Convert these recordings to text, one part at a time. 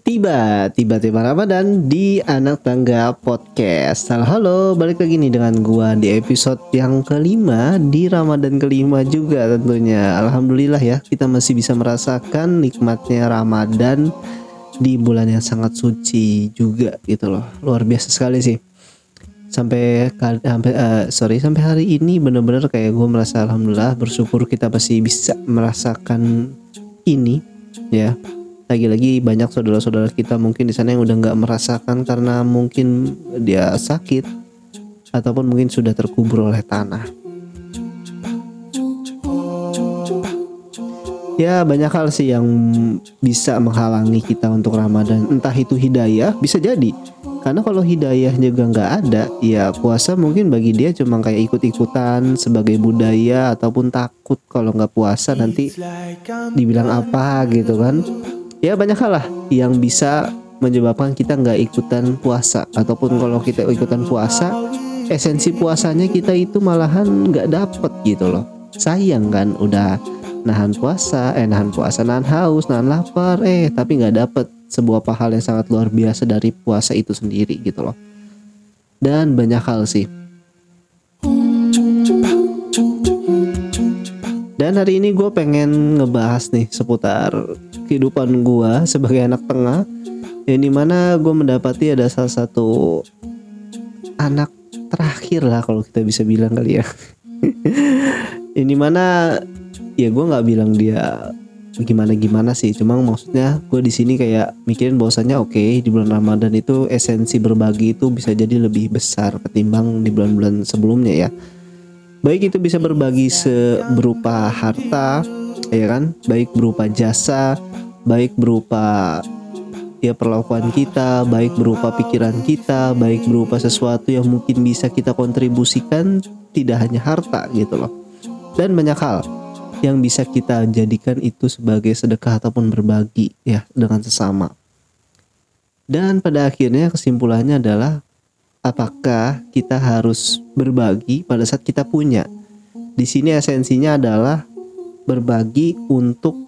tiba, tiba-tiba Ramadan di Anak Tangga Podcast. Halo, halo, balik lagi nih dengan gua di episode yang kelima di Ramadan kelima juga tentunya. Alhamdulillah ya, kita masih bisa merasakan nikmatnya Ramadan di bulan yang sangat suci juga gitu loh. Luar biasa sekali sih. Sampai sampai uh, sorry sampai hari ini bener-bener kayak gue merasa alhamdulillah bersyukur kita masih bisa merasakan ini ya lagi-lagi banyak saudara-saudara kita mungkin di sana yang udah nggak merasakan karena mungkin dia sakit ataupun mungkin sudah terkubur oleh tanah. Ya banyak hal sih yang bisa menghalangi kita untuk Ramadan. Entah itu hidayah bisa jadi. Karena kalau hidayah juga nggak ada, ya puasa mungkin bagi dia cuma kayak ikut-ikutan sebagai budaya ataupun takut kalau nggak puasa nanti dibilang apa gitu kan ya banyak hal lah yang bisa menyebabkan kita nggak ikutan puasa. Ataupun kalau kita ikutan puasa esensi puasanya kita itu malahan nggak dapet gitu loh. Sayang kan udah nahan puasa eh nahan puasa nahan haus nahan lapar eh tapi nggak dapet sebuah pahala yang sangat luar biasa dari puasa itu sendiri gitu loh. Dan banyak hal sih. Dan hari ini gue pengen ngebahas nih seputar kehidupan gue sebagai anak tengah yang di mana gue mendapati ada salah satu anak terakhir lah kalau kita bisa bilang kali ya. Ini mana ya gue nggak bilang dia gimana gimana sih cuma maksudnya gue di sini kayak mikirin bahwasannya oke okay, di bulan ramadan itu esensi berbagi itu bisa jadi lebih besar ketimbang di bulan-bulan sebelumnya ya. Baik itu bisa berbagi berupa harta ya kan? Baik berupa jasa baik berupa ya perlakuan kita, baik berupa pikiran kita, baik berupa sesuatu yang mungkin bisa kita kontribusikan tidak hanya harta gitu loh. Dan banyak hal yang bisa kita jadikan itu sebagai sedekah ataupun berbagi ya dengan sesama. Dan pada akhirnya kesimpulannya adalah apakah kita harus berbagi pada saat kita punya. Di sini esensinya adalah berbagi untuk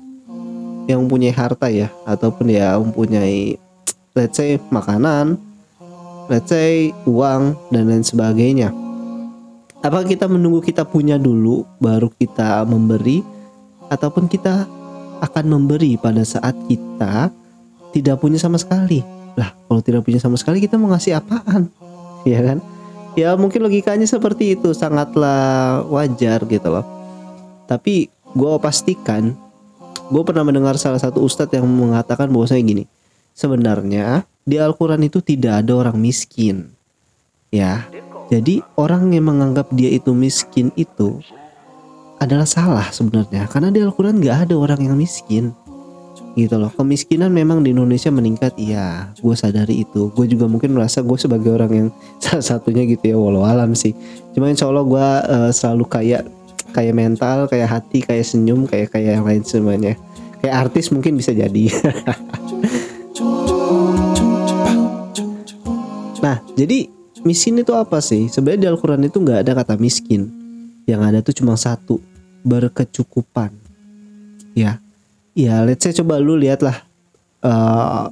yang mempunyai harta ya ataupun ya mempunyai let's say makanan, let's say uang dan lain sebagainya. Apa kita menunggu kita punya dulu baru kita memberi ataupun kita akan memberi pada saat kita tidak punya sama sekali? Lah, kalau tidak punya sama sekali kita mau ngasih apaan? Ya kan? Ya mungkin logikanya seperti itu sangatlah wajar gitu loh. Tapi gue pastikan gue pernah mendengar salah satu ustadz yang mengatakan bahwa saya gini sebenarnya di Al-Quran itu tidak ada orang miskin. Ya jadi orang yang menganggap dia itu miskin itu adalah salah sebenarnya karena di Al-Quran nggak ada orang yang miskin. Gitu loh kemiskinan memang di Indonesia meningkat iya gue sadari itu. Gue juga mungkin merasa gue sebagai orang yang salah satunya gitu ya walau alam sih. Cuma insya Allah gue uh, selalu kayak kayak mental kayak hati kayak senyum kayak kayak yang lain semuanya. Kayak artis mungkin bisa jadi. Nah jadi miskin itu apa sih? Sebenarnya di Al-Quran itu nggak ada kata miskin. Yang ada tuh cuma satu berkecukupan. Ya. Ya let's say coba lu lihatlah uh,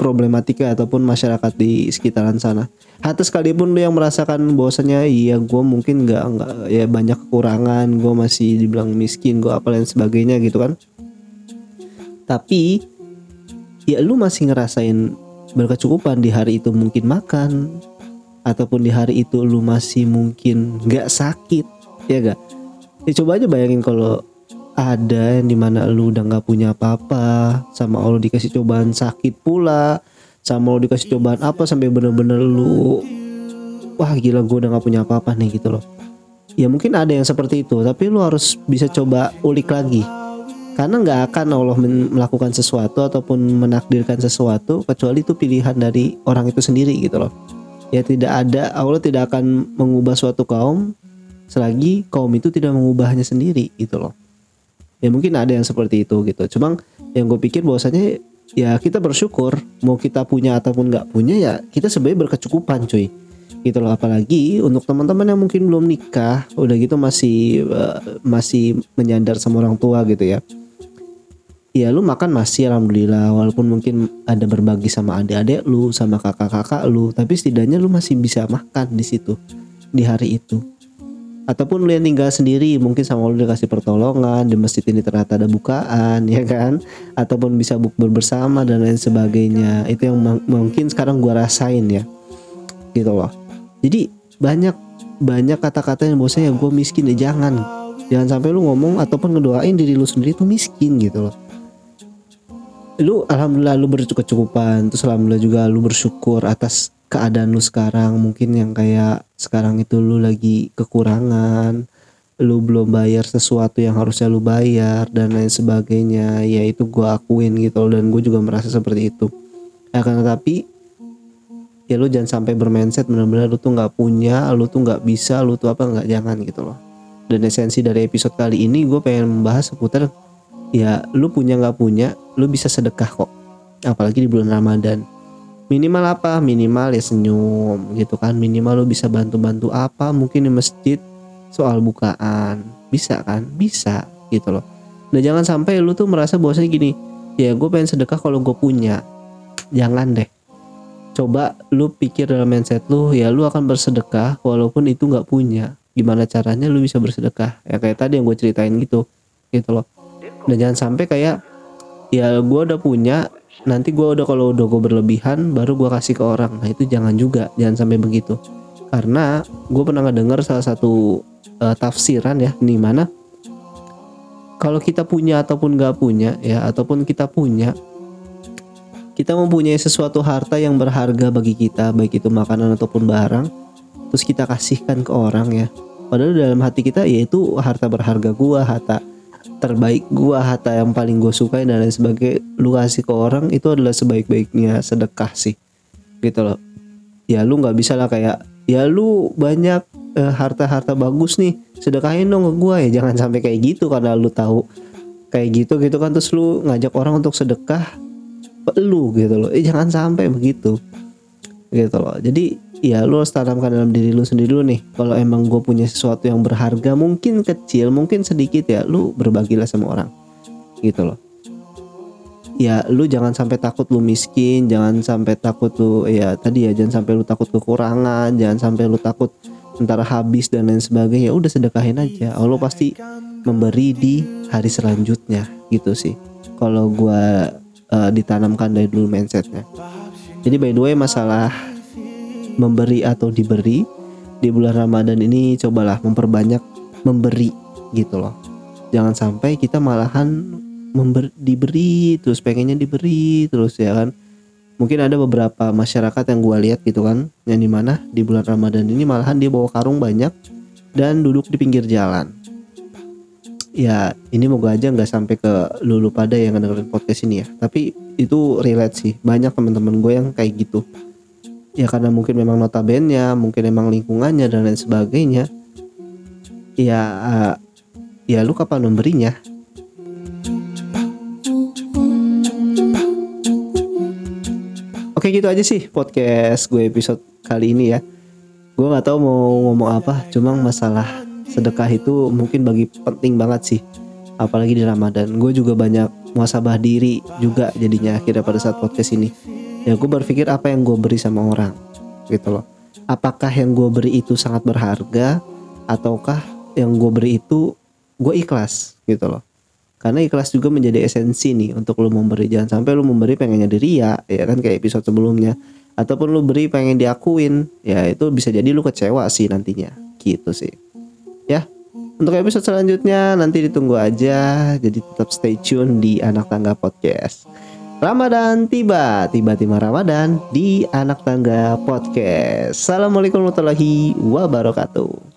problematika ataupun masyarakat di sekitaran sana. Hatta sekalipun lu yang merasakan bahwasanya iya gue mungkin nggak nggak ya banyak kekurangan, gue masih dibilang miskin, gue apa dan sebagainya gitu kan. Tapi ya lu masih ngerasain berkecukupan di hari itu mungkin makan ataupun di hari itu lu masih mungkin nggak sakit ya gak ya coba aja bayangin kalau ada yang di mana lu udah nggak punya apa-apa sama Allah dikasih cobaan sakit pula sama Allah dikasih cobaan apa sampai bener-bener lu wah gila gue udah nggak punya apa-apa nih gitu loh. Ya mungkin ada yang seperti itu tapi lu harus bisa coba ulik lagi. Karena nggak akan Allah melakukan sesuatu ataupun menakdirkan sesuatu kecuali itu pilihan dari orang itu sendiri gitu loh. Ya tidak ada Allah tidak akan mengubah suatu kaum selagi kaum itu tidak mengubahnya sendiri gitu loh ya mungkin ada yang seperti itu gitu. Cuma yang gue pikir bahwasanya ya kita bersyukur mau kita punya ataupun nggak punya ya kita sebenarnya berkecukupan cuy. Gitu loh. Apalagi untuk teman-teman yang mungkin belum nikah udah gitu masih uh, masih menyandar sama orang tua gitu ya. Ya lu makan masih alhamdulillah. Walaupun mungkin ada berbagi sama adik-adik lu sama kakak-kakak lu tapi setidaknya lu masih bisa makan di situ di hari itu ataupun lu yang tinggal sendiri mungkin sama lu dikasih pertolongan di masjid ini ternyata ada bukaan ya kan? Ataupun bisa bukber bersama dan lain sebagainya. Itu yang mungkin sekarang gua rasain ya. Gitu loh. Jadi banyak banyak kata-kata yang bosnya ya gue miskin ya jangan. Jangan sampai lu ngomong ataupun ngedoain diri lu sendiri tuh miskin gitu loh. Lu alhamdulillah lu berkecukupan terus alhamdulillah juga lu bersyukur atas keadaan lu sekarang mungkin yang kayak sekarang itu lu lagi kekurangan lu belum bayar sesuatu yang harusnya lu bayar dan lain sebagainya ya itu gue akuin gitu loh, dan gue juga merasa seperti itu. Akan tetapi ya lu jangan sampai bermindset benar-benar lu tuh nggak punya lu tuh nggak bisa lu tuh apa nggak jangan gitu loh. Dan esensi dari episode kali ini gue pengen membahas seputar ya lu punya nggak punya lu bisa sedekah kok. Apalagi di bulan Ramadan minimal apa? Minimal ya senyum gitu kan. Minimal lu bisa bantu-bantu apa? Mungkin di masjid soal bukaan. Bisa kan? Bisa gitu loh. Nah jangan sampai lu tuh merasa bahwasanya gini ya gue pengen sedekah kalau gue punya. Jangan deh. Coba lu pikir dalam mindset lu ya lu akan bersedekah walaupun itu nggak punya. Gimana caranya lu bisa bersedekah? Ya kayak tadi yang gue ceritain gitu gitu loh. Dan jangan sampai kayak ya gue udah punya nanti gue udah kalau udah gue berlebihan baru gue kasih ke orang. Nah itu jangan juga jangan sampai begitu. Karena gue pernah ngedenger salah satu uh, tafsiran ya di mana kalau kita punya ataupun gak punya ya ataupun kita punya kita mempunyai sesuatu harta yang berharga bagi kita baik itu makanan ataupun barang terus kita kasihkan ke orang ya. Padahal dalam hati kita yaitu harta berharga gua harta terbaik gua harta yang paling gue sukai dan lain sebagainya lu kasih ke orang itu adalah sebaik-baiknya sedekah sih. Gitu loh. Ya lu nggak bisa lah kayak ya lu banyak uh, harta-harta bagus nih sedekahin dong ke gua. Ya jangan sampai kayak gitu karena lu tahu. Kayak gitu gitu kan terus lu ngajak orang untuk sedekah lu gitu loh. Eh, jangan sampai begitu. Gitu loh. Jadi ya lu harus tanamkan dalam diri lu sendiri dulu nih. Kalau emang gue punya sesuatu yang berharga mungkin kecil mungkin sedikit ya lu berbagilah sama orang. Gitu loh. Ya lu jangan sampai takut lu miskin jangan sampai takut lu ya tadi ya jangan sampai lu takut kekurangan jangan sampai lu takut ntar habis dan lain sebagainya. Ya udah sedekahin aja. Allah pasti memberi di hari selanjutnya. Gitu sih. Kalau gue uh, ditanamkan dari dulu mindsetnya. Jadi by the way masalah memberi atau diberi di bulan Ramadan ini cobalah memperbanyak memberi gitu loh. Jangan sampai kita malahan member, diberi terus pengennya diberi terus ya kan? Mungkin ada beberapa masyarakat yang gue lihat gitu kan yang di mana di bulan Ramadan ini malahan dia bawa karung banyak dan duduk di pinggir jalan. Ya ini moga aja nggak sampai ke lulu pada yang dengerin podcast ini ya. Tapi itu relate sih banyak teman-teman gue yang kayak gitu ya karena mungkin memang notabene mungkin memang lingkungannya dan lain sebagainya ya uh, ya lu kapan memberinya Oke gitu aja sih podcast gue episode kali ini ya. Gue nggak tahu mau ngomong apa, cuma masalah sedekah itu mungkin bagi penting banget sih. Apalagi di Ramadan. Gue juga banyak muasabah diri juga jadinya akhirnya pada saat podcast ini ya gue berpikir apa yang gue beri sama orang gitu loh. Apakah yang gue beri itu sangat berharga ataukah yang gue beri itu gue ikhlas gitu loh. Karena ikhlas juga menjadi esensi nih untuk lo memberi. Jangan sampai lo memberi pengennya diri ya ya kan kayak episode sebelumnya. Ataupun lo beri pengen diakuin ya itu bisa jadi lo kecewa sih nantinya. Gitu sih. Ya untuk episode selanjutnya nanti ditunggu aja. Jadi tetap stay tune di anak tangga podcast Ramadan tiba, tiba-tiba Ramadan di Anak Tangga Podcast. Assalamualaikum warahmatullahi wabarakatuh.